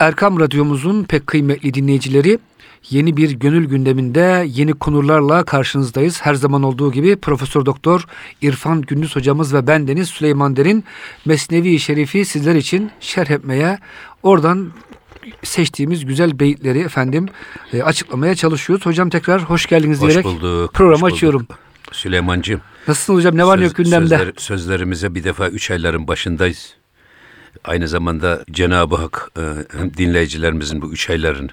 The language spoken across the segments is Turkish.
Erkam Radyomuzun pek kıymetli dinleyicileri yeni bir gönül gündeminde yeni konularla karşınızdayız. Her zaman olduğu gibi Profesör Doktor İrfan Gündüz hocamız ve ben Deniz Süleyman Derin Mesnevi Şerifi sizler için şerh etmeye, oradan seçtiğimiz güzel beyitleri efendim e, açıklamaya çalışıyoruz. Hocam tekrar hoş geldiniz hoş diyerek bulduk, programı hoş açıyorum. Süleymancığım. Nasılsın hocam? Ne var ne yok gündemde? Sözler, sözlerimize bir defa üç ayların başındayız. Aynı zamanda Cenab-ı Hak e, hem dinleyicilerimizin bu üç aylarını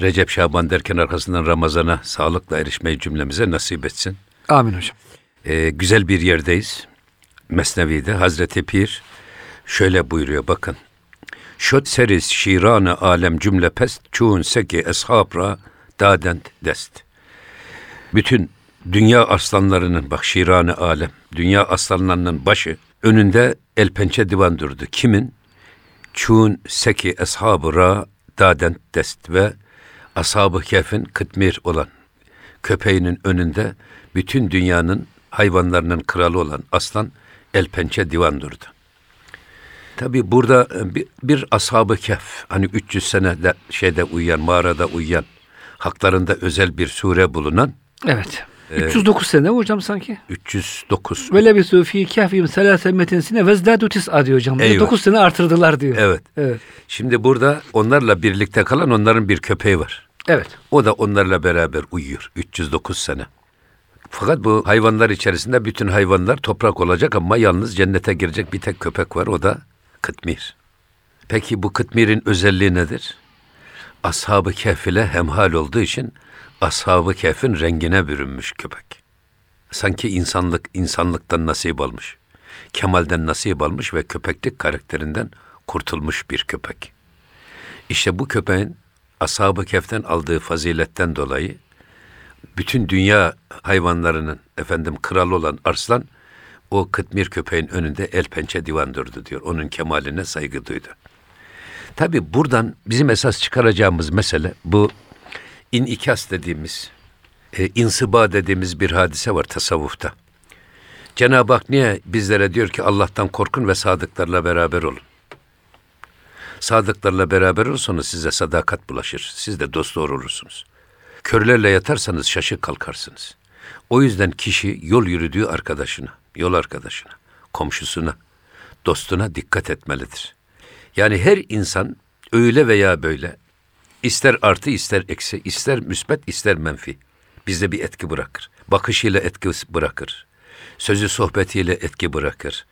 Recep Şaban derken arkasından Ramazan'a sağlıkla erişmeyi cümlemize nasip etsin. Amin hocam. E, güzel bir yerdeyiz. Mesnevi'de Hazreti Pir şöyle buyuruyor bakın. Şot seris şiranı alem cümle pest çuğun seki eshabra dadent dest. Bütün dünya aslanlarının bak şiranı alem, dünya aslanlarının başı önünde el pençe divan durdu. Kimin? Çuğun seki eshabı ra dadent dest ve ashab-ı kehfin kıtmir olan köpeğinin önünde bütün dünyanın hayvanlarının kralı olan aslan el pençe divan durdu. Tabi burada e, bir, bir ashab-ı kehf hani 300 sene de, şeyde uyuyan mağarada uyuyan haklarında özel bir sure bulunan Evet. 309 sene hocam sanki? 309 Böyle bir sufi kehfim selase metinsine vezdadu tis'a diyor hocam. Eyvah. 9 sene artırdılar diyor. Evet. Evet. Şimdi burada onlarla birlikte kalan onların bir köpeği var. Evet. O da onlarla beraber uyuyor 309 sene. Fakat bu hayvanlar içerisinde bütün hayvanlar toprak olacak ama yalnız cennete girecek bir tek köpek var o da kıtmir. Peki bu kıtmirin özelliği nedir? Ashab-ı Kehf ile hemhal olduğu için Ashab-ı Kehf'in rengine bürünmüş köpek. Sanki insanlık insanlıktan nasip almış. Kemalden nasip almış ve köpeklik karakterinden kurtulmuş bir köpek. İşte bu köpeğin Ashab-ı Kehf'ten aldığı faziletten dolayı bütün dünya hayvanlarının efendim kralı olan arslan o kıtmir köpeğin önünde el pençe divan durdu diyor. Onun kemaline saygı duydu. Tabi buradan bizim esas çıkaracağımız mesele bu inikas dediğimiz, e, insiba dediğimiz bir hadise var tasavvufta. Cenab-ı Hak niye bizlere diyor ki Allah'tan korkun ve sadıklarla beraber olun. Sadıklarla beraber olursanız size sadakat bulaşır. Siz de dost doğru olursunuz. Körlerle yatarsanız şaşı kalkarsınız. O yüzden kişi yol yürüdüğü arkadaşına, yol arkadaşına, komşusuna, dostuna dikkat etmelidir. Yani her insan öyle veya böyle ister artı ister eksi, ister müsbet ister menfi bizde bir etki bırakır. Bakışıyla etki bırakır. Sözü sohbetiyle etki bırakır.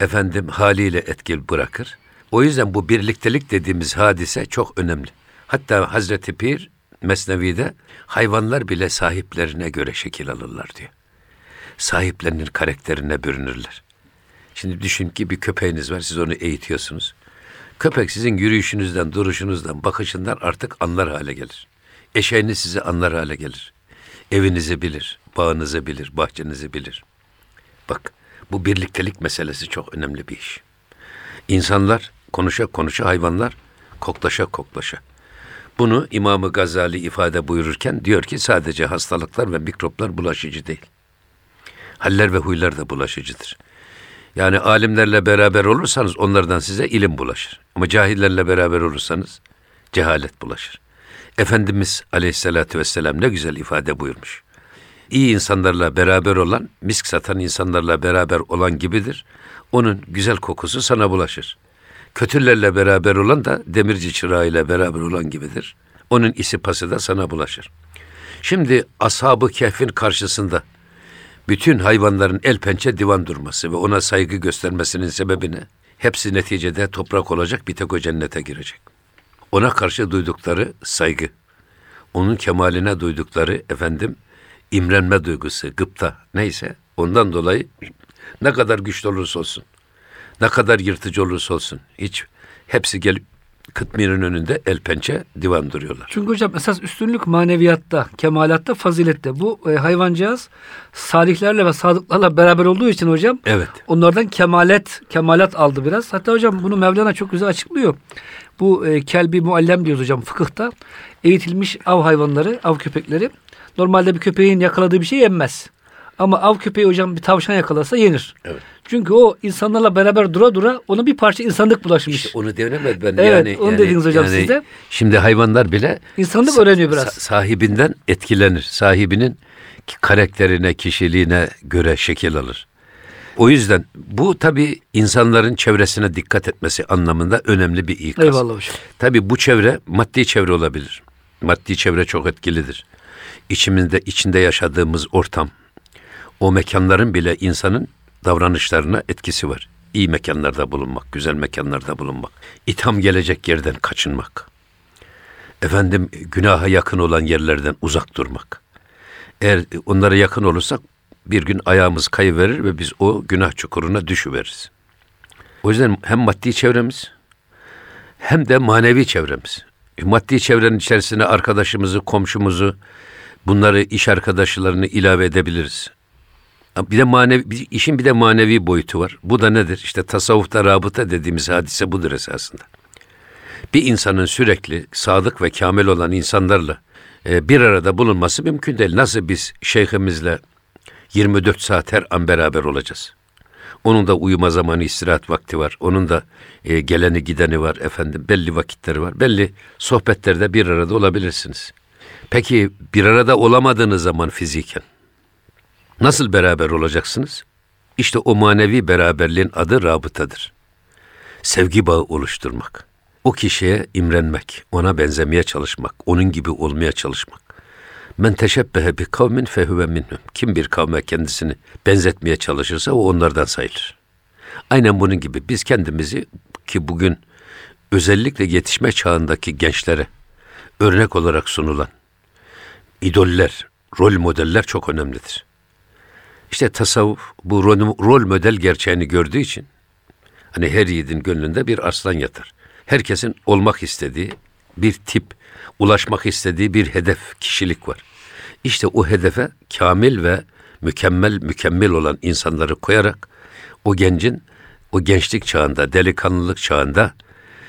Efendim haliyle etki bırakır. O yüzden bu birliktelik dediğimiz hadise çok önemli. Hatta Hazreti Pir Mesnevi'de hayvanlar bile sahiplerine göre şekil alırlar diyor. Sahiplerinin karakterine bürünürler. Şimdi düşün ki bir köpeğiniz var, siz onu eğitiyorsunuz. Köpek sizin yürüyüşünüzden, duruşunuzdan, bakışından artık anlar hale gelir. Eşeğiniz sizi anlar hale gelir. Evinizi bilir, bağınızı bilir, bahçenizi bilir. Bak, bu birliktelik meselesi çok önemli bir iş. İnsanlar konuşa konuşa, hayvanlar koklaşa koklaşa. Bunu İmam-ı Gazali ifade buyururken diyor ki sadece hastalıklar ve mikroplar bulaşıcı değil. Haller ve huylar da bulaşıcıdır. Yani alimlerle beraber olursanız onlardan size ilim bulaşır. Ama cahillerle beraber olursanız cehalet bulaşır. Efendimiz Aleyhisselatü Vesselam ne güzel ifade buyurmuş. İyi insanlarla beraber olan, misk satan insanlarla beraber olan gibidir. Onun güzel kokusu sana bulaşır. Kötülerle beraber olan da demirci çırağıyla beraber olan gibidir. Onun isipası da sana bulaşır. Şimdi ashab-ı kehfin karşısında bütün hayvanların el pençe divan durması ve ona saygı göstermesinin sebebi ne? Hepsi neticede toprak olacak bir tek o cennete girecek. Ona karşı duydukları saygı, onun kemaline duydukları efendim imrenme duygusu, gıpta neyse ondan dolayı ne kadar güçlü olursa olsun, ne kadar yırtıcı olursa olsun hiç hepsi gelip kıtmirin önünde el pençe divan duruyorlar. Çünkü hocam esas üstünlük maneviyatta, kemalatta, fazilette. Bu e, hayvancağız salihlerle ve sadıklarla beraber olduğu için hocam Evet. onlardan kemalet, kemalat aldı biraz. Hatta hocam bunu Mevlana çok güzel açıklıyor. Bu e, kelbi muallem diyoruz hocam fıkıhta. Eğitilmiş av hayvanları, av köpekleri. Normalde bir köpeğin yakaladığı bir şey yenmez. Ama av köpeği hocam bir tavşan yakalasa yenir. Evet. Çünkü o insanlarla beraber dura dura ona bir parça insanlık bulaşmış. İşte onu denemez ben. Evet, yani, onu yani, dediniz hocam yani siz de. Şimdi hayvanlar bile İnsanlık sa- öğreniyor biraz. sa- sahibinden etkilenir. Sahibinin karakterine, kişiliğine göre şekil alır. O yüzden bu tabii insanların çevresine dikkat etmesi anlamında önemli bir ikaz. Eyvallah hocam. Tabii bu çevre maddi çevre olabilir. Maddi çevre çok etkilidir. İçimizde içinde yaşadığımız ortam, o mekanların bile insanın davranışlarına etkisi var. İyi mekanlarda bulunmak, güzel mekanlarda bulunmak, itham gelecek yerden kaçınmak. Efendim günaha yakın olan yerlerden uzak durmak. Eğer onlara yakın olursak bir gün ayağımız kayıverir ve biz o günah çukuruna düşüveririz. O yüzden hem maddi çevremiz hem de manevi çevremiz. E, Maddi çevrenin içerisine arkadaşımızı, komşumuzu, bunları iş arkadaşlarını ilave edebiliriz. Bir de manevi, bir- işin bir de manevi boyutu var. Bu da nedir? İşte tasavvufta rabıta dediğimiz hadise budur esasında. Bir insanın sürekli sadık ve kamil olan insanlarla e, bir arada bulunması mümkün değil. Nasıl biz şeyhimizle 24 saat her an beraber olacağız? Onun da uyuma zamanı, istirahat vakti var. Onun da e, geleni gideni var efendim. Belli vakitleri var. Belli sohbetlerde bir arada olabilirsiniz. Peki bir arada olamadığınız zaman fiziken nasıl beraber olacaksınız? İşte o manevi beraberliğin adı rabıtadır. Sevgi bağı oluşturmak. O kişiye imrenmek, ona benzemeye çalışmak, onun gibi olmaya çalışmak. Men teşebbehe bi kavmin fehuve minhum. Kim bir kavme kendisini benzetmeye çalışırsa o onlardan sayılır. Aynen bunun gibi biz kendimizi ki bugün özellikle yetişme çağındaki gençlere örnek olarak sunulan idoller, rol modeller çok önemlidir. İşte tasavvuf bu rol, rol model gerçeğini gördüğü için hani her yiğidin gönlünde bir aslan yatar. Herkesin olmak istediği bir tip, ulaşmak istediği bir hedef, kişilik var. İşte o hedefe kamil ve mükemmel mükemmel olan insanları koyarak o gencin o gençlik çağında, delikanlılık çağında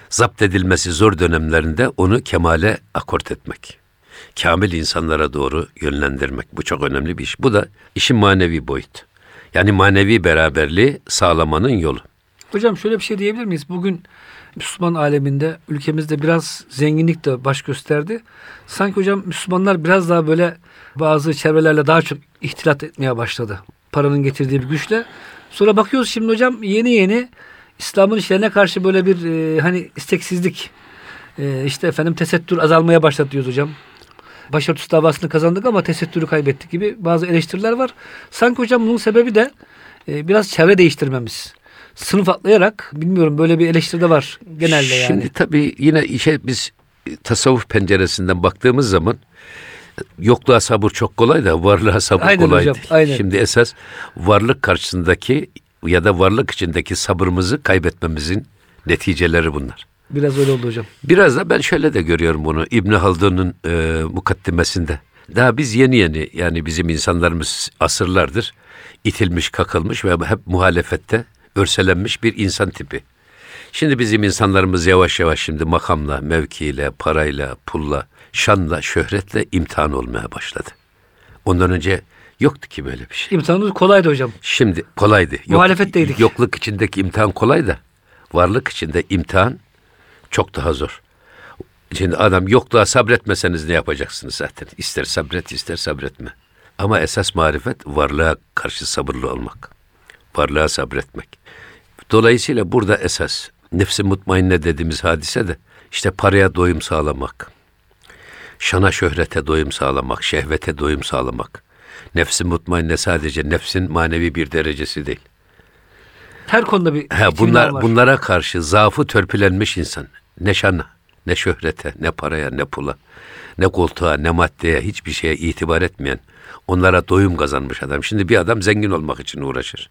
zapt edilmesi zor dönemlerinde onu kemale akort etmek. Kamil insanlara doğru yönlendirmek. Bu çok önemli bir iş. Bu da işin manevi boyut. Yani manevi beraberliği sağlamanın yolu. Hocam şöyle bir şey diyebilir miyiz? Bugün Müslüman aleminde ülkemizde biraz zenginlik de baş gösterdi. Sanki hocam Müslümanlar biraz daha böyle bazı çevrelerle daha çok ihtilat etmeye başladı. Paranın getirdiği bir güçle. Sonra bakıyoruz şimdi hocam yeni yeni İslam'ın işlerine karşı böyle bir e, hani isteksizlik e, işte efendim tesettür azalmaya başladı diyoruz hocam. Başörtüsü davasını kazandık ama tesettürü kaybettik gibi bazı eleştiriler var. Sanki hocam bunun sebebi de e, biraz çevre değiştirmemiz. Sınıf atlayarak bilmiyorum böyle bir eleştiri de var genelde yani. Şimdi tabii yine işe biz tasavvuf penceresinden baktığımız zaman yokluğa sabır çok kolay da varlığa sabır Aynen kolay hocam, değil. aynen. Şimdi esas varlık karşısındaki ya da varlık içindeki sabrımızı kaybetmemizin neticeleri bunlar. Biraz öyle oldu hocam. Biraz da ben şöyle de görüyorum bunu İbn Haldun'un e, mukaddimesinde. Daha biz yeni yeni yani bizim insanlarımız asırlardır itilmiş, kakılmış ve hep muhalefette örselenmiş bir insan tipi. Şimdi bizim insanlarımız yavaş yavaş şimdi makamla, mevkiyle, parayla, pulla, şanla, şöhretle imtihan olmaya başladı. Ondan önce yoktu ki böyle bir şey. İmtihanımız kolaydı hocam. Şimdi kolaydı. Yok- Muhalefetteydik. Yokluk içindeki imtihan kolay da varlık içinde imtihan çok daha zor. Şimdi adam yokluğa sabretmeseniz ne yapacaksınız zaten? İster sabret ister sabretme. Ama esas marifet varlığa karşı sabırlı olmak. Varlığa sabretmek. Dolayısıyla burada esas nefsi mutmainne dediğimiz hadise de işte paraya doyum sağlamak. Şana şöhrete doyum sağlamak, şehvete doyum sağlamak. Nefsi mutmainne sadece nefsin manevi bir derecesi değil. Her konuda bir itminam bunlar var. bunlara karşı zaafı törpülenmiş insan. Ne şana, ne şöhrete, ne paraya, ne pula, ne koltuğa, ne maddeye hiçbir şeye itibar etmeyen, onlara doyum kazanmış adam. Şimdi bir adam zengin olmak için uğraşır.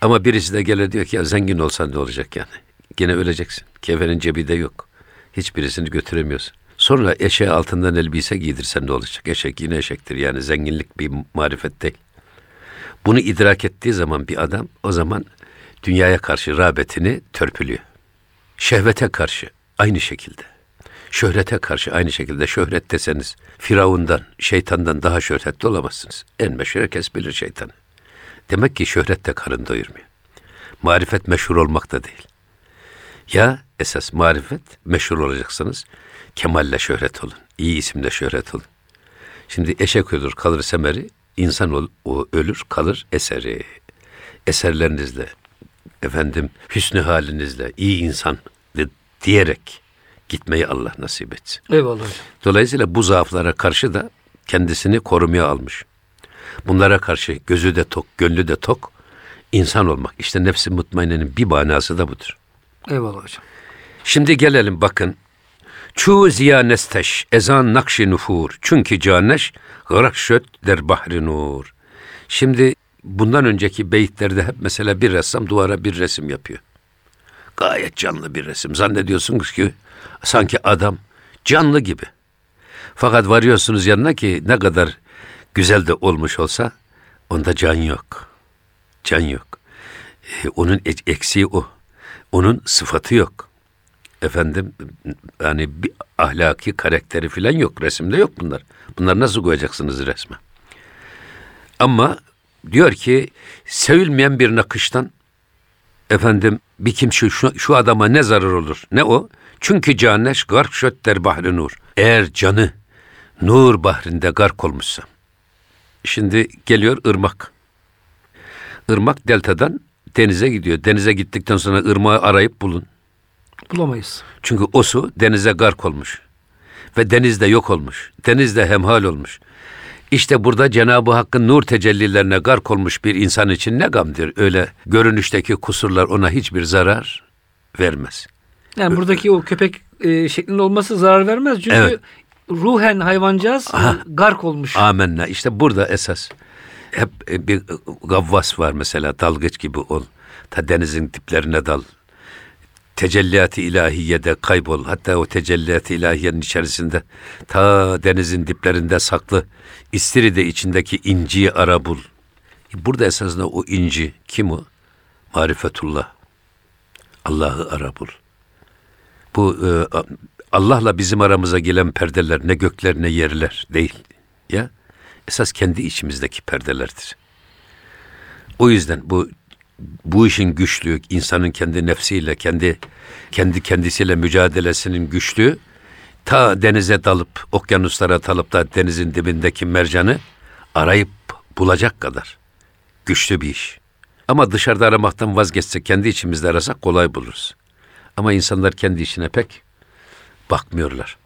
Ama birisi de gelir diyor ki ya zengin olsan ne olacak yani? Gene öleceksin. Kefenin cebi de yok. Hiçbirisini götüremiyorsun. Sonra eşeğe altından elbise giydirsen ne olacak? Eşek yine eşektir. Yani zenginlik bir marifet değil. Bunu idrak ettiği zaman bir adam o zaman dünyaya karşı rağbetini törpülüyor. Şehvete karşı aynı şekilde. Şöhrete karşı aynı şekilde şöhret deseniz Firavundan, şeytandan daha şöhretli olamazsınız. En meşhur herkes bilir şeytanı. Demek ki şöhret de karın doyurmuyor. Marifet meşhur olmak da değil. Ya esas marifet meşhur olacaksınız. Kemalle şöhret olun. İyi isimle şöhret olun. Şimdi eşek ölür kalır semeri, insan ol, o ölür kalır eseri. Eserlerinizle, efendim hüsnü halinizle, iyi insan diyerek gitmeyi Allah nasip etsin. Eyvallah hocam. Dolayısıyla bu zaaflara karşı da kendisini korumaya almış. Bunlara karşı gözü de tok, gönlü de tok, insan olmak. İşte nefsi mutmainenin bir manası da budur. Eyvallah hocam. Şimdi gelelim bakın. Çu ziya nesteş, ezan nakşi nufur. Çünkü caneş, gırak şöt der bahri nur. Şimdi bundan önceki beyitlerde hep mesela bir ressam duvara bir resim yapıyor. Gayet canlı bir resim. Zannediyorsunuz ki sanki adam canlı gibi. Fakat varıyorsunuz yanına ki ne kadar güzel de olmuş olsa onda can yok. Can yok. Ee, onun eksiği o. Onun sıfatı yok. Efendim yani bir ahlaki karakteri falan yok. Resimde yok bunlar. Bunlar nasıl koyacaksınız resme? Ama diyor ki sevilmeyen bir nakıştan efendim bir kim şu, şu, şu adama ne zarar olur? Ne o? Çünkü caneş gark şötter bahri nur. Eğer canı nur bahrinde gark olmuşsa. Şimdi geliyor ırmak. Irmak deltadan denize gidiyor. Denize gittikten sonra ırmağı arayıp bulun. Bulamayız. Çünkü o su denize gark olmuş. Ve denizde yok olmuş. Denizde hemhal olmuş. İşte burada Cenab-ı Hakk'ın nur tecellilerine gark olmuş bir insan için ne gamdır. Öyle görünüşteki kusurlar ona hiçbir zarar vermez. Yani buradaki o köpek e, şeklinde olması zarar vermez. Çünkü Evet. ruhen hayvancağız e, Aha. gark olmuş. Amenna. İşte burada esas hep e, bir gavvas var mesela dalgıç gibi ol. Ta denizin diplerine dal. Tecelliyat-ı ilahiyede kaybol. Hatta o tecelliyat-ı ilahiyenin içerisinde ta denizin diplerinde saklı istiride içindeki inciyi ara bul. Burada esasında o inci kim o? Marifetullah. Allah'ı ara bul. Bu e, Allah'la bizim aramıza gelen perdeler ne gökler ne yerler değil. Ya esas kendi içimizdeki perdelerdir. O yüzden bu bu işin güçlüğü, insanın kendi nefsiyle, kendi kendi kendisiyle mücadelesinin güçlüğü ta denize dalıp, okyanuslara dalıp da denizin dibindeki mercanı arayıp bulacak kadar güçlü bir iş. Ama dışarıda aramaktan vazgeçsek, kendi içimizde arasak kolay buluruz. Ama insanlar kendi işine pek bakmıyorlar.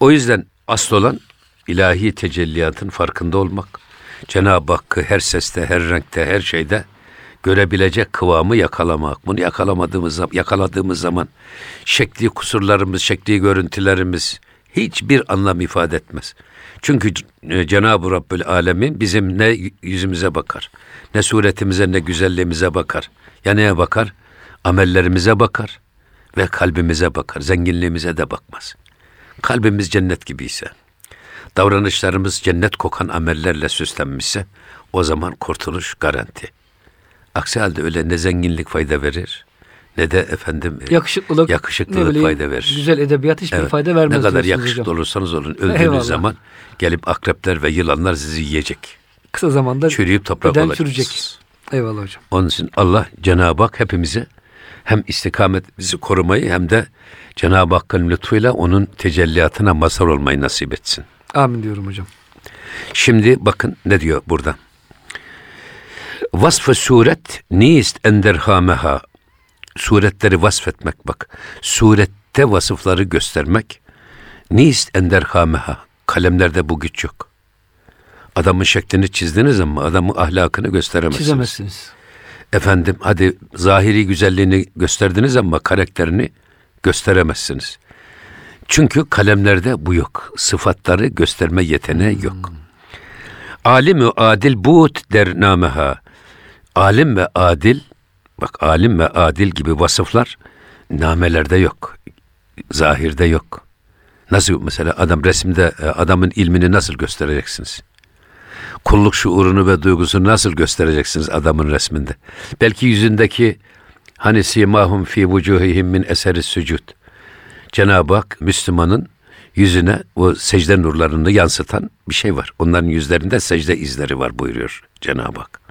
O yüzden asıl olan ilahi tecelliyatın farkında olmak. Cenab-ı Hakk'ı her seste, her renkte, her şeyde görebilecek kıvamı yakalamak. Bunu yakalamadığımız zaman, yakaladığımız zaman şekli kusurlarımız, şekli görüntülerimiz hiçbir anlam ifade etmez. Çünkü e, Cenab-ı Rabbül Alemin bizim ne yüzümüze bakar, ne suretimize, ne güzelliğimize bakar. Ya neye bakar? Amellerimize bakar ve kalbimize bakar. Zenginliğimize de bakmaz. Kalbimiz cennet gibiyse, davranışlarımız cennet kokan amellerle süslenmişse o zaman kurtuluş garanti. Aksi halde öyle ne zenginlik fayda verir ne de efendim e, Yakışıklılık, yakışıklılık bileyim, fayda verir. Güzel edebiyat hiçbir Evet. fayda vermez. Ne kadar yakışıklı hocam. olursanız olun öldüğünüz Eyvallah. zaman gelip akrepler ve yılanlar sizi yiyecek. Kısa zamanda Çürüyüp toprak olacaksınız. Eyvallah hocam. Onun için Allah Cenab-ı Hak hepimize hem istikametimizi korumayı hem de Cenab-ı Hakk'ın lütfuyla onun tecelliyatına mazhar olmayı nasip etsin. Amin diyorum hocam. Şimdi bakın ne diyor burada. Vasfı suret nist enderhameha. Suretleri vasfetmek bak. Surette vasıfları göstermek. Nist enderhameha. Kalemlerde bu güç yok. Adamın şeklini çizdiniz ama adamın ahlakını gösteremezsiniz. Çizemezsiniz. Efendim hadi zahiri güzelliğini gösterdiniz ama karakterini gösteremezsiniz. Çünkü kalemlerde bu yok. Sıfatları gösterme yeteneği yok. Alim ve adil but der nameha. Alim ve adil, bak alim ve adil gibi vasıflar namelerde yok. Zahirde yok. Nasıl mesela adam resimde e, adamın ilmini nasıl göstereceksiniz? Kulluk şuurunu ve duygusunu nasıl göstereceksiniz adamın resminde? Belki yüzündeki hani simahum fi vucuhihim min eseri sücud. Cenab-ı Hak Müslümanın yüzüne o secde nurlarını yansıtan bir şey var. Onların yüzlerinde secde izleri var buyuruyor Cenab-ı Hak.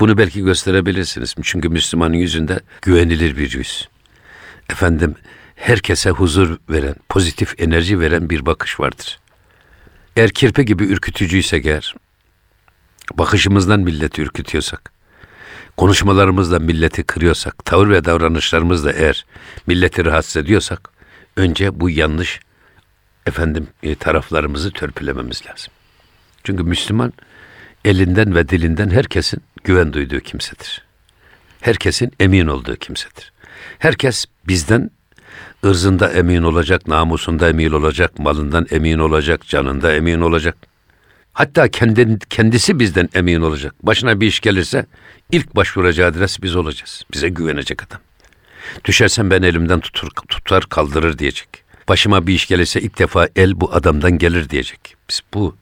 Bunu belki gösterebilirsiniz. Çünkü Müslümanın yüzünde güvenilir bir yüz. Efendim herkese huzur veren, pozitif enerji veren bir bakış vardır. Eğer kirpe gibi ürkütücüyse eğer, bakışımızdan milleti ürkütüyorsak, konuşmalarımızla milleti kırıyorsak, tavır ve davranışlarımızla eğer milleti rahatsız ediyorsak, önce bu yanlış efendim e, taraflarımızı törpülememiz lazım. Çünkü Müslüman elinden ve dilinden herkesin güven duyduğu kimsedir. Herkesin emin olduğu kimsedir. Herkes bizden ırzında emin olacak, namusunda emin olacak, malından emin olacak, canında emin olacak. Hatta kendi, kendisi bizden emin olacak. Başına bir iş gelirse ilk başvuracağı adres biz olacağız. Bize güvenecek adam. Düşersen ben elimden tutur, tutar kaldırır diyecek. Başıma bir iş gelirse ilk defa el bu adamdan gelir diyecek. Biz bu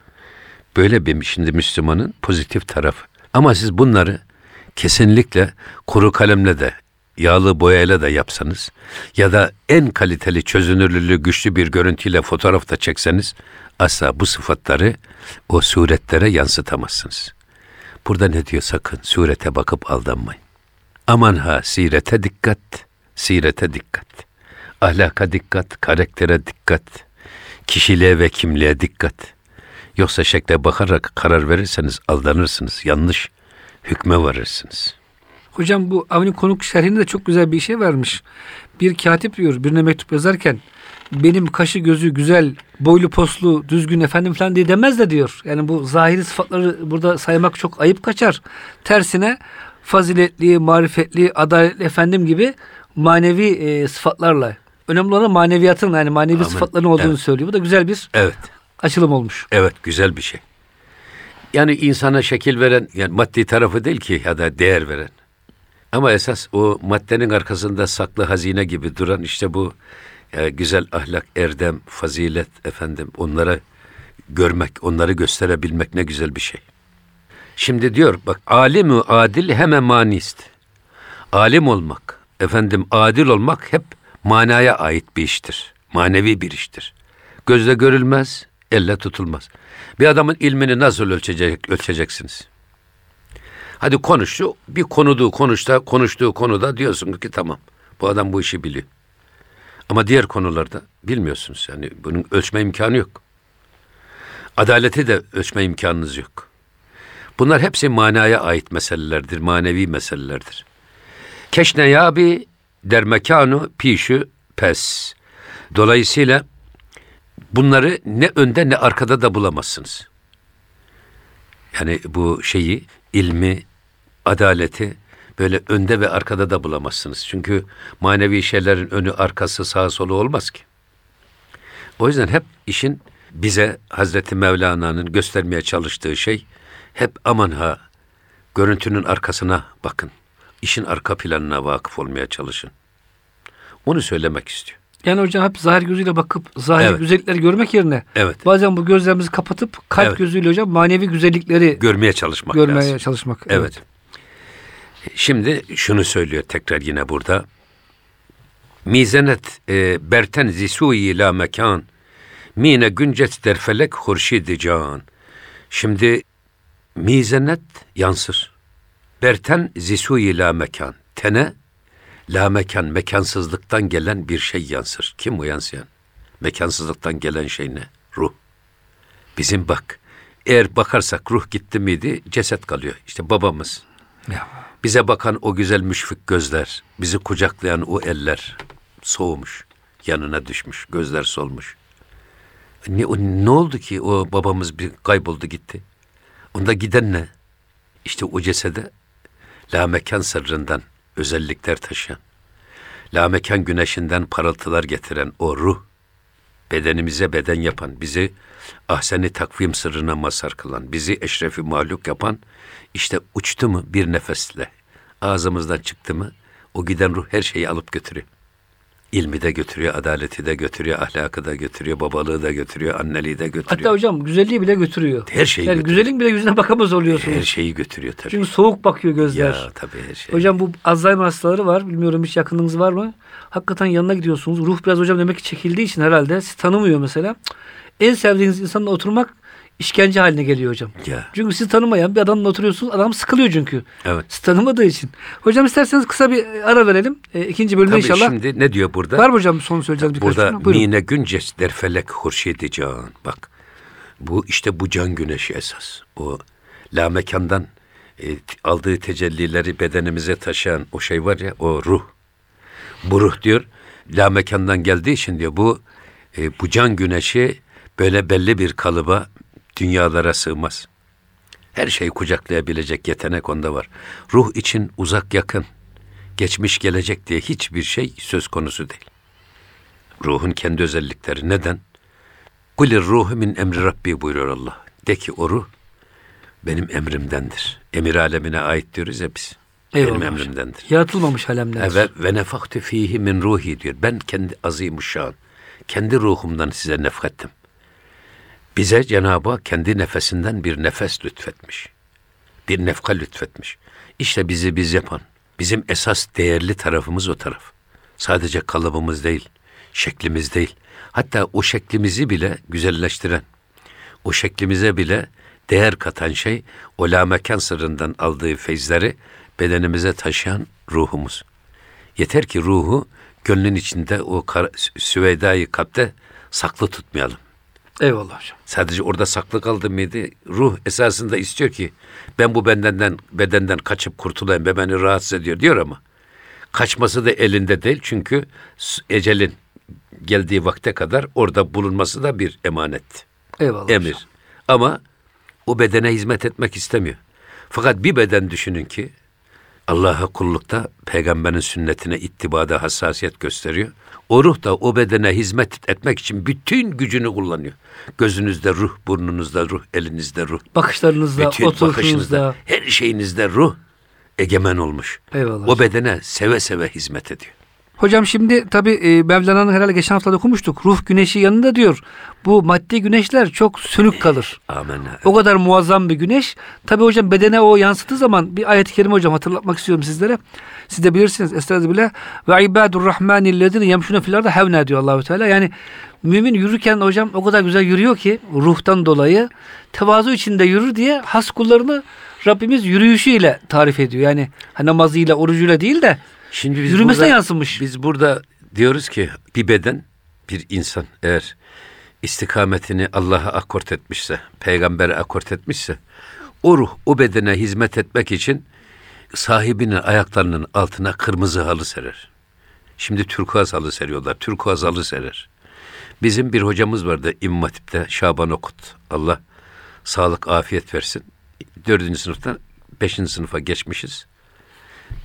böyle bir şimdi Müslümanın pozitif tarafı. Ama siz bunları kesinlikle kuru kalemle de yağlı boyayla da yapsanız ya da en kaliteli çözünürlüğü güçlü bir görüntüyle fotoğrafta çekseniz asla bu sıfatları o suretlere yansıtamazsınız. Burada ne diyor sakın surete bakıp aldanmayın. Aman ha sirete dikkat, sirete dikkat. Ahlaka dikkat, karaktere dikkat. Kişiliğe ve kimliğe dikkat. Yoksa şekle bakarak karar verirseniz aldanırsınız, yanlış hükme varırsınız.'' Hocam bu Avni Konuk şerhinde de çok güzel bir şey vermiş. Bir katip diyor birine mektup yazarken benim kaşı gözü güzel, boylu poslu, düzgün efendim falan diye demez de diyor. Yani bu zahiri sıfatları burada saymak çok ayıp kaçar. Tersine faziletli, marifetli, adaletli efendim gibi manevi e, sıfatlarla. Önemli olan maneviyatın yani manevi Amin. sıfatların olduğunu evet. söylüyor. Bu da güzel bir evet. Açılım olmuş. Evet güzel bir şey. Yani insana şekil veren yani maddi tarafı değil ki ya da değer veren. Ama esas o maddenin arkasında saklı hazine gibi duran işte bu e, güzel ahlak, erdem, fazilet efendim onlara görmek, onları gösterebilmek ne güzel bir şey. Şimdi diyor bak alimü adil hemen manist. Alim olmak, efendim adil olmak hep manaya ait bir iştir. Manevi bir iştir. Gözle görülmez, elle tutulmaz. Bir adamın ilmini nasıl ölçecek, ölçeceksiniz? Hadi konuştu. Bir konuduğu konuşta, konuştuğu konuda diyorsun ki tamam. Bu adam bu işi biliyor. Ama diğer konularda bilmiyorsunuz. Yani bunun ölçme imkanı yok. Adaleti de ölçme imkanınız yok. Bunlar hepsi manaya ait meselelerdir, manevi meselelerdir. Keşne yabi dermekanu pişü pes. Dolayısıyla bunları ne önde ne arkada da bulamazsınız. Yani bu şeyi, ilmi, adaleti böyle önde ve arkada da bulamazsınız. Çünkü manevi şeylerin önü, arkası, sağa solu olmaz ki. O yüzden hep işin bize Hazreti Mevlana'nın göstermeye çalıştığı şey hep aman ha görüntünün arkasına bakın. İşin arka planına vakıf olmaya çalışın. Onu söylemek istiyor. Yani hocam hep zahir gözüyle bakıp zahir evet. güzellikleri görmek yerine evet. bazen bu gözlerimizi kapatıp kalp evet. gözüyle hocam manevi güzellikleri görmeye çalışmak görmeye lazım. çalışmak. Evet. evet. Şimdi şunu söylüyor tekrar yine burada. Mizenet e, berten zisuyi la mekan mine güncet derfelek hurşidi can. Şimdi mizenet yansır. Berten zisuyi la mekan. Tene la mekan, mekansızlıktan gelen bir şey yansır. Kim o yansıyan? Mekansızlıktan gelen şey ne? Ruh. Bizim bak, eğer bakarsak ruh gitti miydi ceset kalıyor. İşte babamız. Ya. Bize bakan o güzel müşfik gözler, bizi kucaklayan o eller soğumuş, yanına düşmüş, gözler solmuş. Ne, ne oldu ki o babamız bir kayboldu gitti? Onda giden ne? İşte o cesede la mekan sırrından özellikler taşıyan, la mekan güneşinden parıltılar getiren o ruh, bedenimize beden yapan, bizi ahseni takvim sırrına mazhar kılan, bizi eşrefi mahluk yapan işte uçtu mu bir nefesle, ağzımızdan çıktı mı o giden ruh her şeyi alıp götürüyor. İlmi de götürüyor, adaleti de götürüyor, ahlakı da götürüyor, babalığı da götürüyor, anneliği de götürüyor. Hatta hocam güzelliği bile götürüyor. Her şeyi yani götürüyor. güzelliğin bile yüzüne bakamaz oluyorsunuz. Her şeyi götürüyor tabii. Çünkü soğuk bakıyor gözler. Ya tabii her şey. Hocam bu Alzheimer hastaları var. Bilmiyorum hiç yakınınız var mı? Hakikaten yanına gidiyorsunuz. Ruh biraz hocam demek ki çekildiği için herhalde sizi tanımıyor mesela. En sevdiğiniz insanla oturmak işkence haline geliyor hocam. Ya. Çünkü sizi tanımayan bir adamla oturuyorsunuz. Adam sıkılıyor çünkü. Evet. Sizi tanımadığı için. Hocam isterseniz kısa bir ara verelim. E, ikinci bölümde Tabii inşallah. şimdi ne diyor burada? Var mı hocam son söyleyeceğiniz birkaç Burada cümle? Buyurun. mine günces der felek hurşidi can. Bak bu işte bu can güneşi esas. O la mekandan e, aldığı tecellileri bedenimize taşıyan o şey var ya o ruh. Bu ruh diyor la mekandan geldiği için diyor bu e, bu can güneşi böyle belli bir kalıba dünyalara sığmaz. Her şeyi kucaklayabilecek yetenek onda var. Ruh için uzak yakın, geçmiş gelecek diye hiçbir şey söz konusu değil. Ruhun kendi özellikleri. Neden? Kulir ruhu min emri Rabbi buyuruyor Allah. De ki o ruh benim emrimdendir. Emir alemine ait diyoruz ya biz. Eyvallah benim emrimdendir. Yaratılmamış alemler. Ve, ve nefaktu fihi min ruhi diyor. Ben kendi azimuşşan, kendi ruhumdan size nefrettim. Bize Cenab-ı Hak kendi nefesinden bir nefes lütfetmiş. Bir nefka lütfetmiş. İşte bizi biz yapan, bizim esas değerli tarafımız o taraf. Sadece kalıbımız değil, şeklimiz değil. Hatta o şeklimizi bile güzelleştiren, o şeklimize bile değer katan şey o lamekan sırrından aldığı feyizleri bedenimize taşıyan ruhumuz. Yeter ki ruhu gönlün içinde o süveydayı kalpte saklı tutmayalım. Eyvallah hocam. Sadece orada saklı kaldı mıydı? Ruh esasında istiyor ki ben bu bedenden bedenden kaçıp kurtulayım ve beni rahatsız ediyor diyor ama kaçması da elinde değil çünkü ecelin geldiği vakte kadar orada bulunması da bir emanet, Eyvallah emir. hocam. Ama o bedene hizmet etmek istemiyor. Fakat bir beden düşünün ki Allah'a kullukta peygamberin sünnetine ittibada hassasiyet gösteriyor. O ruh da o bedene hizmet etmek için bütün gücünü kullanıyor. Gözünüzde ruh, burnunuzda ruh, elinizde ruh. Bakışlarınızda, Bütün bakışınızda, her şeyinizde ruh egemen olmuş. Eyvallah O bedene seve seve hizmet ediyor. Hocam şimdi tabi e, Mevlana'nın herhalde geçen hafta da okumuştuk. Ruh güneşi yanında diyor. Bu maddi güneşler çok sönük kalır. Amenna. O kadar muazzam bir güneş. Tabi hocam bedene o yansıttığı zaman bir ayet-i kerime hocam hatırlatmak istiyorum sizlere. Siz de bilirsiniz. Estağfirullah. Ve ibadur rahmanillezine yemşune fil ardı hevne diyor Allahu Teala. Yani mümin yürürken hocam o kadar güzel yürüyor ki ruhtan dolayı tevazu içinde yürür diye has kullarını Rabbimiz yürüyüşüyle tarif ediyor. Yani namazıyla, orucuyla değil de Şimdi biz Yürümesine burada, yansımış. Biz burada diyoruz ki bir beden, bir insan eğer istikametini Allah'a akort etmişse, peygambere akort etmişse, o ruh o bedene hizmet etmek için sahibinin ayaklarının altına kırmızı halı serer. Şimdi turkuaz halı seriyorlar. Turkuaz halı serer. Bizim bir hocamız vardı İmam Hatip'te Şaban Okut. Allah sağlık afiyet versin. Dördüncü sınıftan beşinci sınıfa geçmişiz.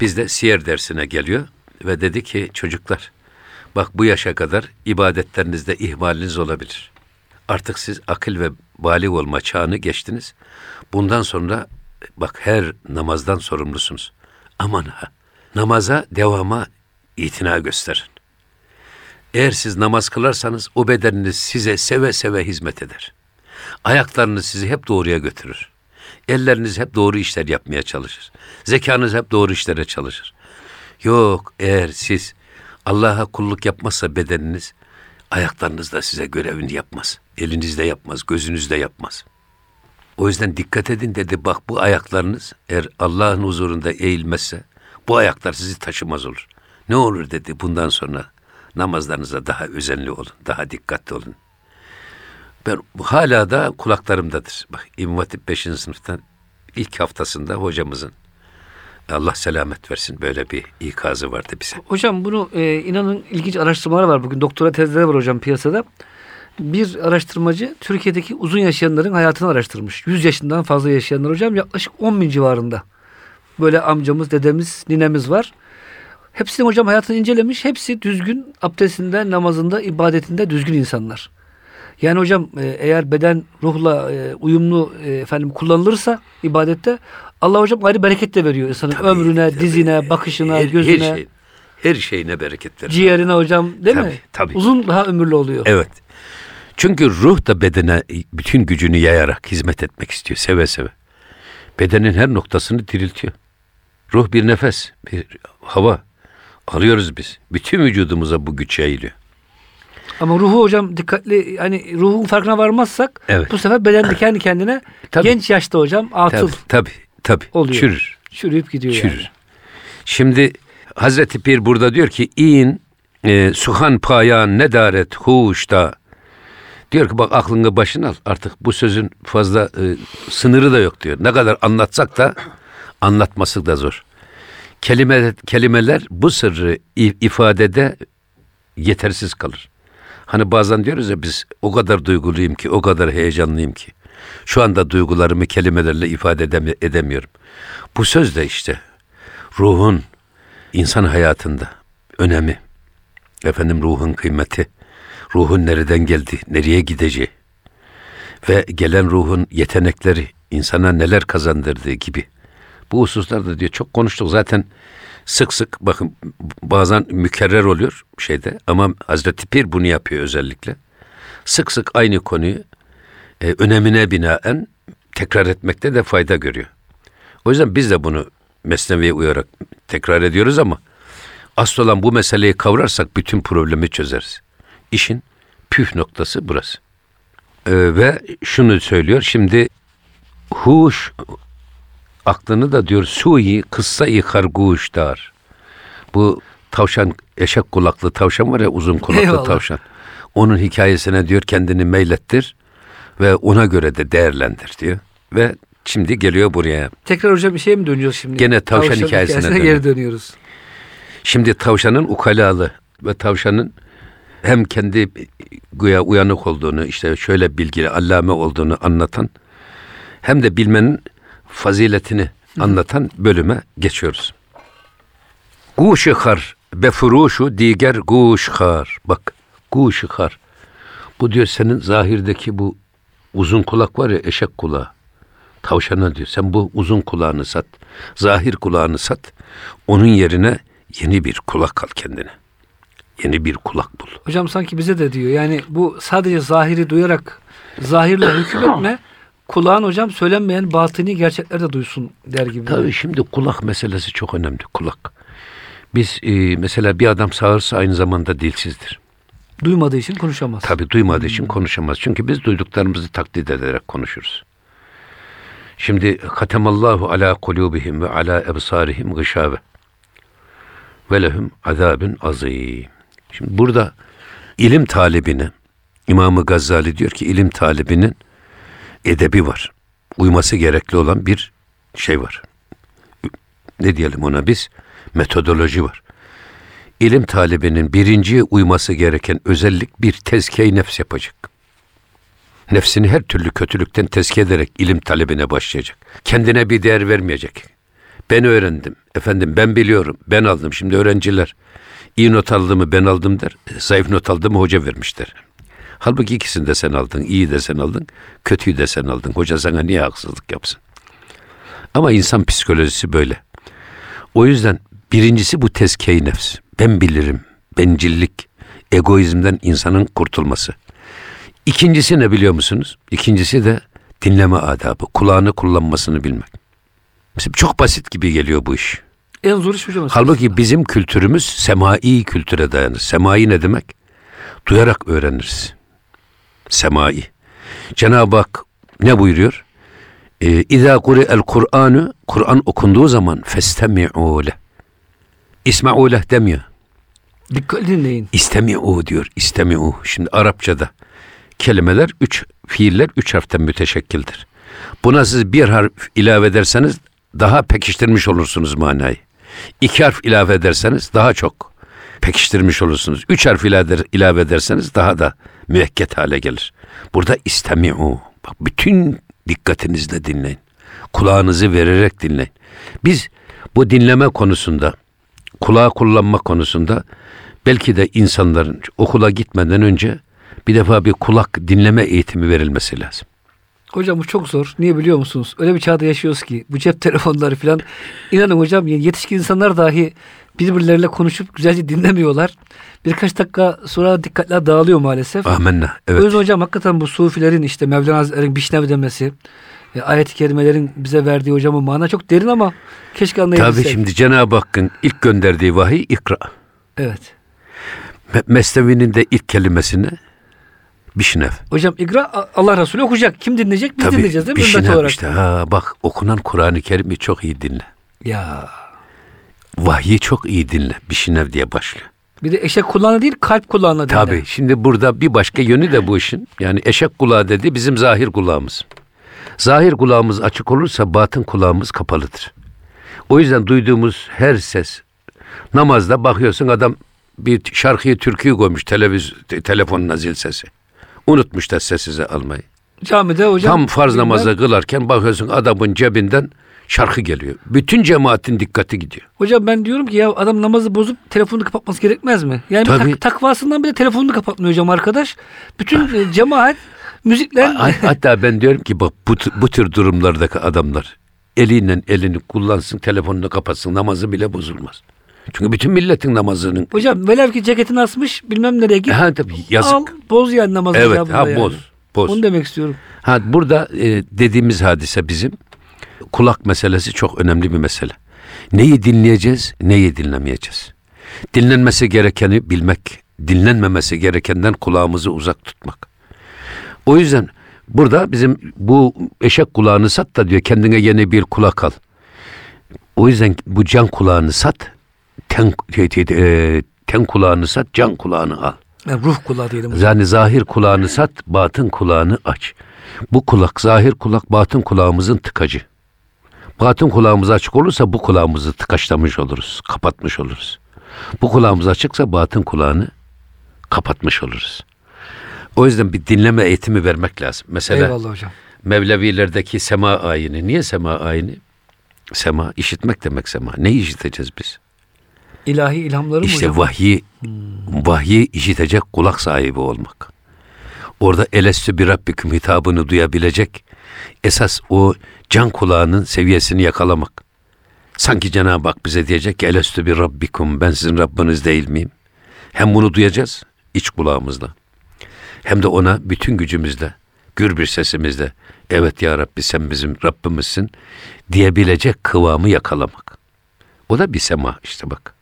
Biz de siyer dersine geliyor ve dedi ki çocuklar bak bu yaşa kadar ibadetlerinizde ihmaliniz olabilir. Artık siz akıl ve balik olma çağını geçtiniz. Bundan sonra bak her namazdan sorumlusunuz. Aman ha namaza devama itina gösterin. Eğer siz namaz kılarsanız o bedeniniz size seve seve hizmet eder. Ayaklarınız sizi hep doğruya götürür. Elleriniz hep doğru işler yapmaya çalışır. Zekanız hep doğru işlere çalışır. Yok eğer siz Allah'a kulluk yapmazsa bedeniniz ayaklarınız da size görevini yapmaz. Elinizde yapmaz, gözünüzde yapmaz. O yüzden dikkat edin dedi bak bu ayaklarınız eğer Allah'ın huzurunda eğilmezse bu ayaklar sizi taşımaz olur. Ne olur dedi bundan sonra namazlarınıza daha özenli olun, daha dikkatli olun. Ben hala da kulaklarımdadır. Bak İmam Hatip 5. sınıftan ilk haftasında hocamızın Allah selamet versin böyle bir ikazı vardı bize. Hocam bunu e, inanın ilginç araştırmalar var bugün. Doktora tezleri var hocam piyasada. Bir araştırmacı Türkiye'deki uzun yaşayanların hayatını araştırmış. 100 yaşından fazla yaşayanlar hocam yaklaşık 10 bin civarında. Böyle amcamız, dedemiz, ninemiz var. Hepsinin hocam hayatını incelemiş. Hepsi düzgün abdestinde, namazında, ibadetinde düzgün insanlar. Yani hocam e, eğer beden ruhla e, uyumlu e, efendim kullanılırsa ibadette Allah hocam ayrı bereket de veriyor insanın Tabii, ömrüne, tabii. dizine, bakışına, her, gözüne. Her, şey, her şeyine bereket verir. Ciğerine hocam değil mi? Tabii, tabii. Uzun daha ömürlü oluyor. Evet. Çünkü ruh da bedene bütün gücünü yayarak hizmet etmek istiyor seve seve. Bedenin her noktasını diriltiyor. Ruh bir nefes, bir hava alıyoruz biz. Bütün vücudumuza bu güç yayılıyor. Ama ruhu hocam dikkatli hani ruhun farkına varmazsak Evet. bu sefer beden de kendi kendine Tabii. genç yaşta hocam atıl Tabii tabii. tabii. oluyor. Çürür. Çürüyüp gidiyor Çürür. yani. Şimdi Hazreti Pir burada diyor ki in e, suhan payan nedaret huşta diyor ki bak aklını başına al artık bu sözün fazla e, sınırı da yok diyor. Ne kadar anlatsak da anlatması da zor. Kelime, kelimeler bu sırrı ifadede yetersiz kalır. Hani bazen diyoruz ya biz o kadar duyguluyum ki, o kadar heyecanlıyım ki. Şu anda duygularımı kelimelerle ifade edemiyorum. Bu söz de işte ruhun insan hayatında önemi, efendim ruhun kıymeti, ruhun nereden geldi, nereye gideceği ve gelen ruhun yetenekleri insana neler kazandırdığı gibi. Bu hususlarda diyor çok konuştuk zaten sık sık bakın bazen mükerrer oluyor şeyde ama Hazreti Pir bunu yapıyor özellikle. Sık sık aynı konuyu e, önemine binaen tekrar etmekte de fayda görüyor. O yüzden biz de bunu mesneviye uyarak tekrar ediyoruz ama asıl olan bu meseleyi kavrarsak bütün problemi çözeriz. İşin püf noktası burası. Ee, ve şunu söylüyor şimdi huş aklını da diyor suyi kıssa-i harguş dar. Bu tavşan eşek kulaklı tavşan var ya uzun kulaklı Eyvallah. tavşan. Onun hikayesine diyor kendini meylettir ve ona göre de değerlendir diyor. Ve şimdi geliyor buraya. Tekrar hocam bir şey mi dönüyoruz şimdi? Gene tavşan hikayesine geri dönüyoruz. Şimdi tavşanın ukalalı ve tavşanın hem kendi güya uyanık olduğunu, işte şöyle bilgili, allame olduğunu anlatan hem de bilmenin faziletini anlatan bölüme geçiyoruz. Guşu har befuruşu diğer guş har. Bak guşu har. Bu diyor senin zahirdeki bu uzun kulak var ya eşek kulağı. Tavşana diyor sen bu uzun kulağını sat. Zahir kulağını sat. Onun yerine yeni bir kulak al kendine. Yeni bir kulak bul. Hocam sanki bize de diyor. Yani bu sadece zahiri duyarak zahirle hükmetme. Kulağın hocam söylenmeyen batini gerçekler de duysun der gibi. Tabii şimdi kulak meselesi çok önemli. Kulak. Biz e, mesela bir adam sağırsa aynı zamanda dilsizdir. Duymadığı için konuşamaz. Tabii duymadığı için konuşamaz. Çünkü biz duyduklarımızı taklit ederek konuşuruz. Şimdi katemallahu ala kulubihim ve ala ebsarihim gışave ve lehum azabun azim. Şimdi burada ilim talibine İmam-ı Gazali diyor ki ilim talibinin edebi var. Uyması gerekli olan bir şey var. Ne diyelim ona biz? Metodoloji var. İlim talibinin birinci uyması gereken özellik bir tezkiye nefs yapacak. Nefsini her türlü kötülükten tezkiye ederek ilim talebine başlayacak. Kendine bir değer vermeyecek. Ben öğrendim. Efendim ben biliyorum. Ben aldım. Şimdi öğrenciler iyi not aldığımı ben aldım der. Zayıf not aldığımı hoca vermişler. Halbuki ikisini de sen aldın. iyi de sen aldın. Kötüyü de sen aldın. Hoca sana niye haksızlık yapsın? Ama insan psikolojisi böyle. O yüzden birincisi bu tezkiye nefs. Ben bilirim. Bencillik, egoizmden insanın kurtulması. İkincisi ne biliyor musunuz? İkincisi de dinleme adabı. Kulağını kullanmasını bilmek. Mesela çok basit gibi geliyor bu iş. En zor iş hocam. Halbuki bizim kültürümüz semai kültüre dayanır. Semai ne demek? Duyarak öğreniriz. Semai. Cenab-ı Hak ne buyuruyor? Ee, İzâ el Kur'an'ı Kur'an okunduğu zaman festemi'û leh. İsma'û leh demiyor. Dikkat dinleyin. İstemi'û diyor. İstemi'û. Şimdi Arapçada kelimeler üç, fiiller üç harften müteşekkildir. Buna siz bir harf ilave ederseniz daha pekiştirmiş olursunuz manayı. İki harf ilave ederseniz daha çok pekiştirmiş olursunuz. Üç harf ilave ederseniz daha da müekket hale gelir. Burada istemi'u. Bak bütün dikkatinizle dinleyin. Kulağınızı vererek dinleyin. Biz bu dinleme konusunda, kulağı kullanma konusunda belki de insanların okula gitmeden önce bir defa bir kulak dinleme eğitimi verilmesi lazım. Hocam bu çok zor. Niye biliyor musunuz? Öyle bir çağda yaşıyoruz ki bu cep telefonları falan. İnanın hocam yetişkin insanlar dahi birbirleriyle konuşup güzelce dinlemiyorlar. Birkaç dakika sonra dikkatler dağılıyor maalesef. Amenna. Evet. yüzden hocam hakikaten bu sufilerin işte Mevlana Hazretleri'nin Bişnev demesi, e, ayet-i kerimelerin bize verdiği hocamın mana çok derin ama keşke anlayabilsek. Tabii şimdi Cenab-ı Hakk'ın ilk gönderdiği vahiy ikra. Evet. Me- Mesnevi'nin de ilk kelimesini Bişnev. Hocam ikra Allah Resulü okuyacak. Kim dinleyecek? Biz Tabii dinleyeceğiz değil mi? Bişnev olarak. işte. Ha, bak okunan Kur'an-ı Kerim'i çok iyi dinle. Ya. Vahyi çok iyi dinle. Bişnev diye başlıyor. Bir de eşek kulağına değil kalp kulağına dinle. Tabii. Şimdi burada bir başka yönü de bu işin. Yani eşek kulağı dedi bizim zahir kulağımız. Zahir kulağımız açık olursa batın kulağımız kapalıdır. O yüzden duyduğumuz her ses namazda bakıyorsun adam bir şarkıyı türküyü koymuş televiz te- telefonuna zil sesi. Unutmuş da sessize almayı. Camide hocam. Tam farz namazda kılarken bakıyorsun adamın cebinden şarkı geliyor. Bütün cemaatin dikkati gidiyor. Hocam ben diyorum ki ya adam namazı bozup telefonunu kapatması gerekmez mi? Yani Tabii. tak- takvasından bile telefonunu kapatmıyor hocam arkadaş. Bütün e, cemaat müzikler Ha- Hatta ben diyorum ki bak bu, bu tür durumlardaki adamlar eliyle elini kullansın, telefonunu kapatsın, namazı bile bozulmaz. Çünkü bütün milletin namazının Hocam velev ki ceketini asmış bilmem nereye git. ha tabii yazık. Al boz yani namazı evet, ha yani. boz, boz. Onu demek istiyorum. Ha burada e, dediğimiz hadise bizim kulak meselesi çok önemli bir mesele. Neyi dinleyeceğiz, neyi dinlemeyeceğiz. Dinlenmesi gerekeni bilmek, dinlenmemesi gerekenden kulağımızı uzak tutmak. O yüzden burada bizim bu eşek kulağını sat da diyor kendine yeni bir kulak al. O yüzden bu can kulağını sat, ten, e, ten kulağını sat, can kulağını al. Yani ruh kulağı diyelim. Yani zahir kulağını sat, batın kulağını aç. Bu kulak, zahir kulak, batın kulağımızın tıkacı. Batın kulağımız açık olursa bu kulağımızı tıkaçlamış oluruz, kapatmış oluruz. Bu kulağımız açıksa batın kulağını kapatmış oluruz. O yüzden bir dinleme eğitimi vermek lazım. Mesela Eyvallah hocam. Mevlevilerdeki sema ayini. Niye sema ayini? Sema, işitmek demek sema. Ne işiteceğiz biz? İlahi ilhamları mı İşte hocam? vahyi, vahyi işitecek kulak sahibi olmak. Orada elestü bir Rabbiküm hitabını duyabilecek esas o can kulağının seviyesini yakalamak. Sanki Cenab-ı Hak bize diyecek ki elestü bir Rabbikum ben sizin Rabbiniz değil miyim? Hem bunu duyacağız iç kulağımızla. Hem de ona bütün gücümüzle, gür bir sesimizle evet ya Rabbi sen bizim Rabbimizsin diyebilecek kıvamı yakalamak. O da bir sema işte bak.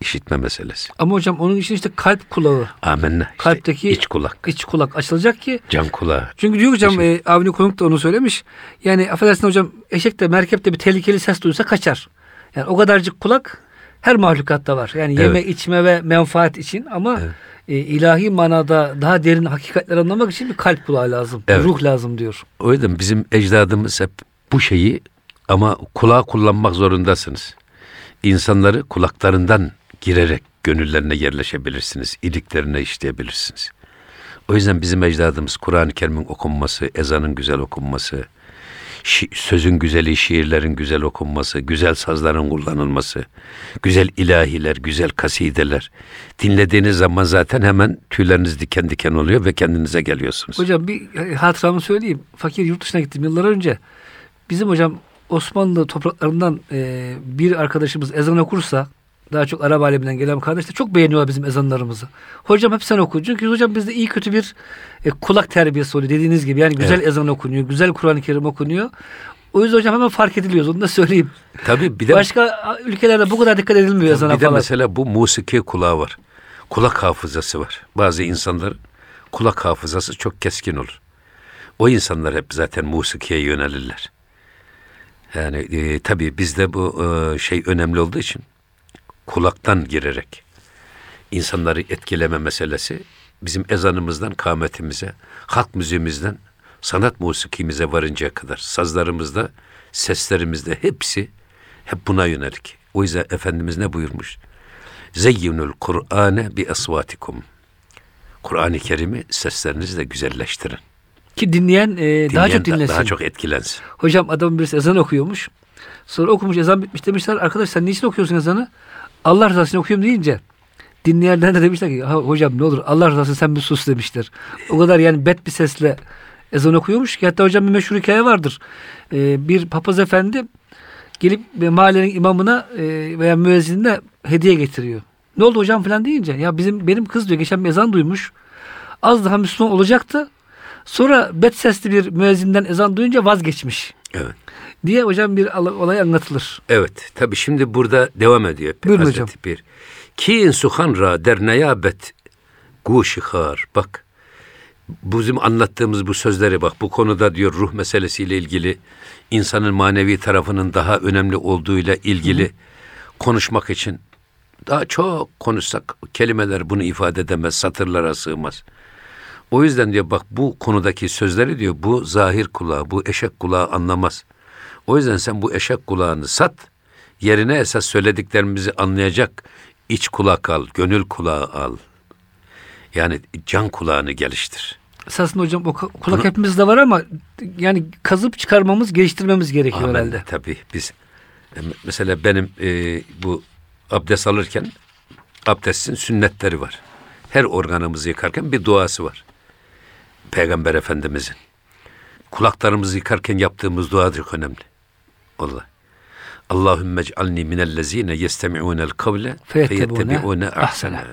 İşitme meselesi. Ama hocam onun için işte kalp kulağı, Amenna. İşte Kalpteki- iç kulak, iç kulak açılacak ki can kulağı. Çünkü diyor hocam e, Avni Konuk da onu söylemiş. Yani affedersin hocam eşek de merkep de bir tehlikeli ses duysa kaçar. Yani o kadarcık kulak her mahlukatta var. Yani yeme Evet. içme ve menfaat için ama e, ilahi manada daha derin hakikatleri anlamak için bir kalp kulağı lazım. Evet. Ruh lazım diyor. O yüzden bizim ecdadımız hep bu şeyi ama kulağı kullanmak zorundasınız. İnsanları kulaklarından girerek gönüllerine yerleşebilirsiniz. iliklerine işleyebilirsiniz. O yüzden bizim ecdadımız Kur'an-ı Kerim'in okunması, ezanın güzel okunması, şi- sözün güzeli, şiirlerin güzel okunması, güzel sazların kullanılması, güzel ilahiler, güzel kasideler. Dinlediğiniz zaman zaten hemen tüyleriniz diken diken oluyor ve kendinize geliyorsunuz. Hocam bir e, hatıramı söyleyeyim. Fakir yurt dışına gittim yıllar önce. Bizim hocam Osmanlı topraklarından e, bir arkadaşımız ezan okursa daha çok Arap aleminden gelen kardeşler çok beğeniyorlar bizim ezanlarımızı. Hocam hep sen oku. Çünkü hocam bizde iyi kötü bir e, kulak terbiyesi oluyor dediğiniz gibi. Yani güzel ezan okunuyor, güzel Kur'an-ı Kerim okunuyor. O yüzden hocam hemen fark ediliyoruz. Onu da söyleyeyim. Tabii bir de Başka ülkelerde bu kadar dikkat edilmiyor ezana bir de falan. mesela bu musiki kulağı var. Kulak hafızası var. Bazı insanların kulak hafızası çok keskin olur. O insanlar hep zaten musikiye yönelirler. Yani e, tabii bizde bu e, şey önemli olduğu için kulaktan girerek insanları etkileme meselesi bizim ezanımızdan kâmetimize, halk müziğimizden sanat musikimize varıncaya kadar sazlarımızda, seslerimizde hepsi hep buna yönelik. O yüzden Efendimiz ne buyurmuş? Zeyyinul Kur'ane bi esvatikum. Kur'an-ı Kerim'i seslerinizle güzelleştirin. Ki dinleyen, e, daha Dinleyen çok da- dinlesin. Daha çok etkilensin. Hocam adam birisi ezan okuyormuş. Sonra okumuş ezan bitmiş demişler. Arkadaş sen niçin okuyorsun ezanı? Allah rızası için okuyorum deyince dinleyenler de demişler ki "Ha, hocam ne olur Allah rızası sen bir sus demişler. O kadar yani bet bir sesle ezan okuyormuş ki hatta hocam bir meşhur hikaye vardır. Ee, bir papaz efendi gelip mahallenin imamına e, veya müezzinine hediye getiriyor. Ne oldu hocam falan deyince ya bizim benim kız diyor geçen bir ezan duymuş. Az daha Müslüman olacaktı. Sonra bet sesli bir müezzinden ezan duyunca vazgeçmiş Evet. diye hocam bir olay anlatılır. Evet. Tabii şimdi burada devam ediyor. Buyurun Hazreti hocam. Bir. Ki suhan ra der neyabet guşihar. Bak bizim anlattığımız bu sözleri bak bu konuda diyor ruh meselesiyle ilgili insanın manevi tarafının daha önemli olduğuyla ilgili Hı. konuşmak için daha çok konuşsak kelimeler bunu ifade edemez, satırlara sığmaz. O yüzden diyor bak bu konudaki sözleri diyor bu zahir kulağı, bu eşek kulağı anlamaz. O yüzden sen bu eşek kulağını sat, yerine esas söylediklerimizi anlayacak iç kulak al, gönül kulağı al. Yani can kulağını geliştir. Esasında hocam o kulak Bunu, hepimizde var ama yani kazıp çıkarmamız, geliştirmemiz gerekiyor Amen, herhalde. Tabii biz e, mesela benim e, bu abdest alırken abdestin sünnetleri var. Her organımızı yıkarken bir duası var. Peygamber Efendimizin. Kulaklarımızı yıkarken yaptığımız dua çok önemli. Allah. Allahümme ec'alni minellezine yestemi'unel kavle feyettebi'une ahsene.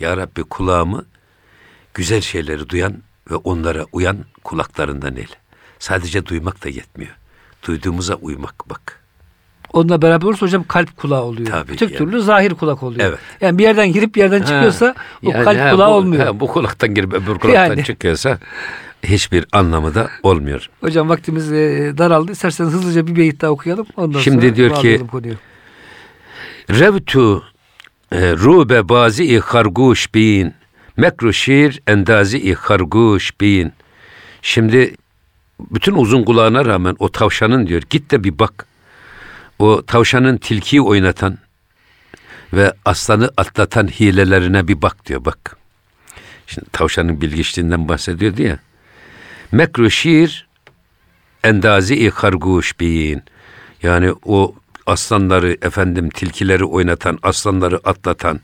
Ya Rabbi kulağımı güzel şeyleri duyan ve onlara uyan kulaklarından eyle. Sadece duymak da yetmiyor. Duyduğumuza uymak bak. Onunla beraber olursa hocam kalp kulağı oluyor. Tabii Tek yani. türlü zahir kulak oluyor. Evet. Yani bir yerden girip bir yerden çıkıyorsa ha, o yani kalp ha, kulağı bu, olmuyor. Ha, bu kulaktan girip öbür kulaktan yani. çıkıyorsa hiçbir anlamı da olmuyor. Hocam vaktimiz e, daraldı. İsterseniz hızlıca bir beyit daha okuyalım. Ondan Şimdi sonra diyor ki konuyu. Revtu e, rube bazi harguş bin mekru şiir endazi harguş bin. Şimdi bütün uzun kulağına rağmen o tavşanın diyor git de bir bak. O tavşanın tilkiyi oynatan ve aslanı atlatan hilelerine bir bak diyor bak. Şimdi tavşanın bilgiçliğinden bahsediyordu ya. Mekru şiir endazi harguş bin. Yani o aslanları efendim tilkileri oynatan, aslanları atlatan,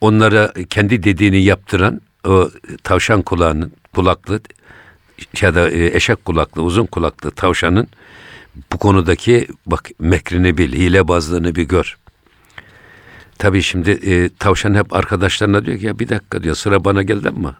onlara kendi dediğini yaptıran o tavşan kulağının kulaklı ya da e, eşek kulaklı, uzun kulaklı tavşanın bu konudaki bak mekrini bil, hilebazlığını bir gör. Tabii şimdi e, tavşan hep arkadaşlarına diyor ki ya bir dakika diyor sıra bana geldi ama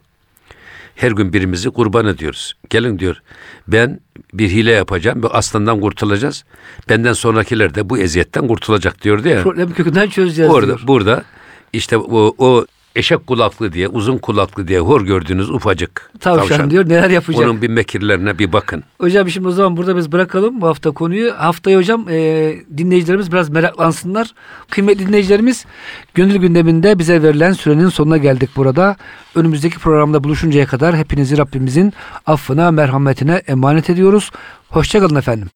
her gün birimizi kurban ediyoruz. Gelin diyor ben bir hile yapacağım ve aslandan kurtulacağız. Benden sonrakiler de bu eziyetten kurtulacak diyor diye. Problem kökünden çözeceğiz Orada, diyor. Burada işte o, o eşek kulaklı diye, uzun kulaklı diye hor gördüğünüz ufacık tavşan, tavşan diyor neler yapacak. Onun bir mekirlerine bir bakın. Hocam şimdi o zaman burada biz bırakalım bu hafta konuyu. Haftaya hocam e, dinleyicilerimiz biraz meraklansınlar. Kıymetli dinleyicilerimiz gönül gündeminde bize verilen sürenin sonuna geldik burada. Önümüzdeki programda buluşuncaya kadar hepinizi Rabbimizin affına, merhametine emanet ediyoruz. Hoşçakalın efendim.